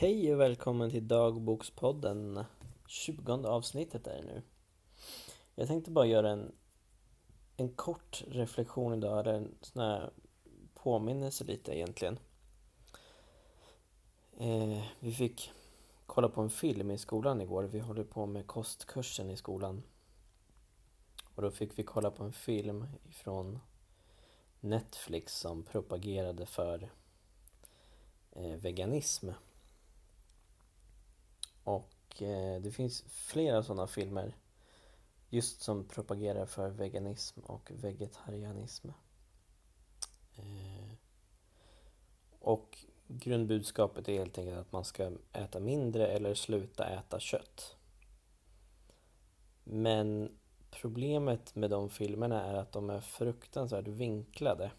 Hej och välkommen till Dagbokspodden. 20 avsnittet är det nu. Jag tänkte bara göra en, en kort reflektion idag, eller en sån här påminnelse lite egentligen. Eh, vi fick kolla på en film i skolan igår. Vi håller på med kostkursen i skolan. Och då fick vi kolla på en film från Netflix som propagerade för eh, veganism. Och eh, det finns flera sådana filmer just som propagerar för veganism och vegetarianism. Eh, och grundbudskapet är helt enkelt att man ska äta mindre eller sluta äta kött. Men problemet med de filmerna är att de är fruktansvärt vinklade.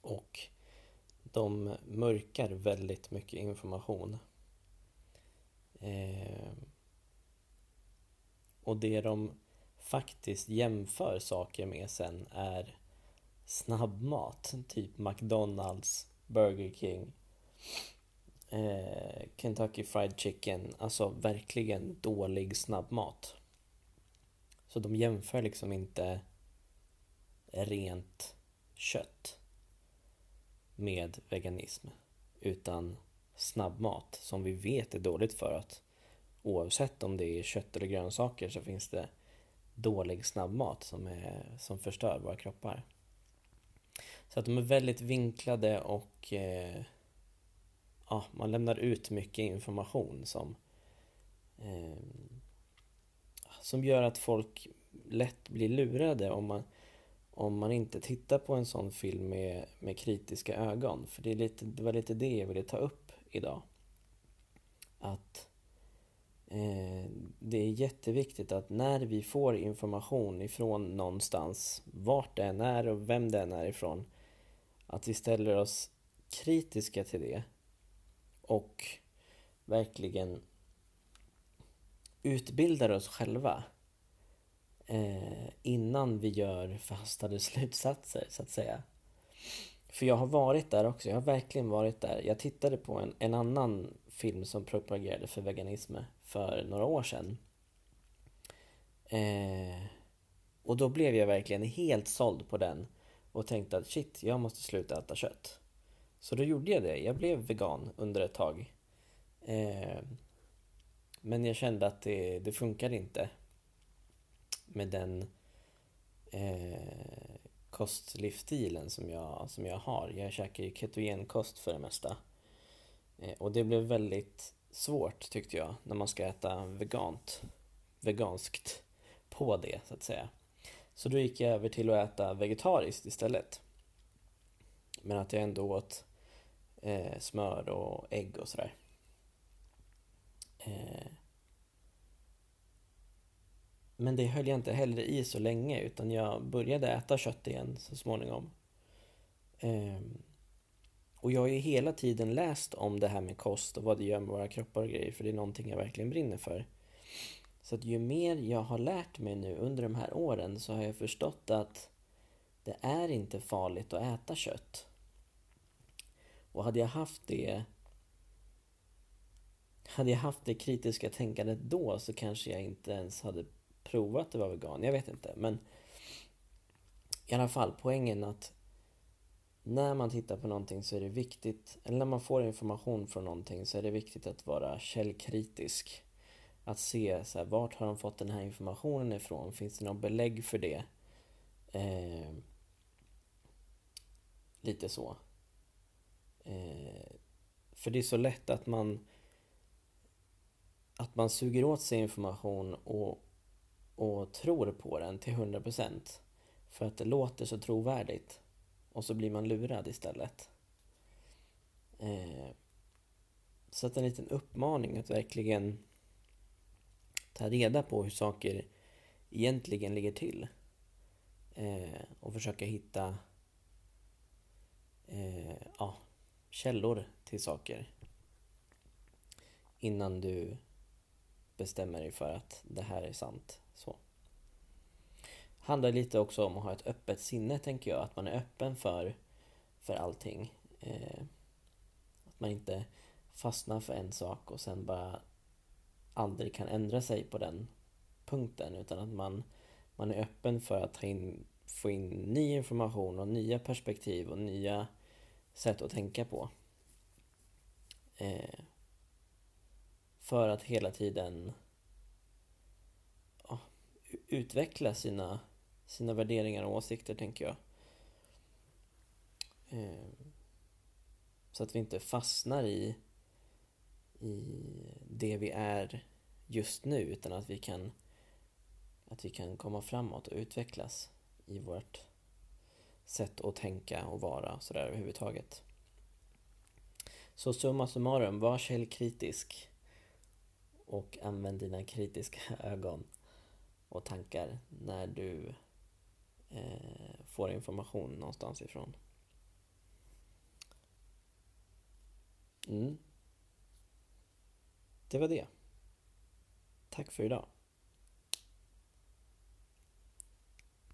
Och de mörkar väldigt mycket information. Eh, och det de faktiskt jämför saker med sen är snabbmat, typ McDonalds, Burger King, eh, Kentucky Fried Chicken, alltså verkligen dålig snabbmat. Så de jämför liksom inte rent kött med veganism utan snabbmat som vi vet är dåligt för att oavsett om det är kött eller grönsaker så finns det dålig snabbmat som, är, som förstör våra kroppar. Så att de är väldigt vinklade och eh, ja, man lämnar ut mycket information som eh, som gör att folk lätt blir lurade om man, om man inte tittar på en sån film med, med kritiska ögon. För det, är lite, det var lite det jag ville ta upp idag. Att eh, det är jätteviktigt att när vi får information ifrån någonstans, vart det än är och vem det än är ifrån, att vi ställer oss kritiska till det och verkligen utbildar oss själva eh, innan vi gör förhastade slutsatser, så att säga. För jag har varit där också, jag har verkligen varit där. Jag tittade på en, en annan film som propagerade för veganism för några år sedan. Eh, och då blev jag verkligen helt såld på den och tänkte att shit, jag måste sluta äta kött. Så då gjorde jag det. Jag blev vegan under ett tag. Eh, men jag kände att det, det funkade inte med den eh, kostlivsstilen som jag, som jag har. Jag käkar ju ketogenkost för det mesta. Eh, och det blev väldigt svårt tyckte jag när man ska äta vegant, veganskt på det så att säga. Så då gick jag över till att äta vegetariskt istället. Men att jag ändå åt eh, smör och ägg och sådär. Eh, men det höll jag inte heller i så länge utan jag började äta kött igen så småningom. Ehm, och jag har ju hela tiden läst om det här med kost och vad det gör med våra kroppar och grejer för det är någonting jag verkligen brinner för. Så att ju mer jag har lärt mig nu under de här åren så har jag förstått att det är inte farligt att äta kött. Och hade jag haft det hade jag haft det kritiska tänkandet då så kanske jag inte ens hade prova att det var vegan. Jag vet inte. Men i alla fall, poängen att när man tittar på någonting så är det viktigt, eller när man får information från någonting så är det viktigt att vara källkritisk. Att se så här, vart har de fått den här informationen ifrån? Finns det något belägg för det? Eh, lite så. Eh, för det är så lätt att man att man suger åt sig information och och tror på den till 100% för att det låter så trovärdigt och så blir man lurad istället. Eh, så att en liten uppmaning att verkligen ta reda på hur saker egentligen ligger till eh, och försöka hitta eh, ja, källor till saker innan du bestämmer dig för att det här är sant. Så. Handlar lite också om att ha ett öppet sinne, tänker jag. Att man är öppen för, för allting. Eh, att man inte fastnar för en sak och sen bara aldrig kan ändra sig på den punkten utan att man, man är öppen för att ta in, få in ny information och nya perspektiv och nya sätt att tänka på. Eh, för att hela tiden utveckla sina, sina värderingar och åsikter, tänker jag. Eh, så att vi inte fastnar i, i det vi är just nu, utan att vi kan, att vi kan komma framåt och utvecklas i vårt sätt att tänka och vara och sådär överhuvudtaget. Så summa summarum, var källkritisk och använd dina kritiska ögon och tankar när du eh, får information någonstans ifrån. Mm. Det var det. Tack för idag.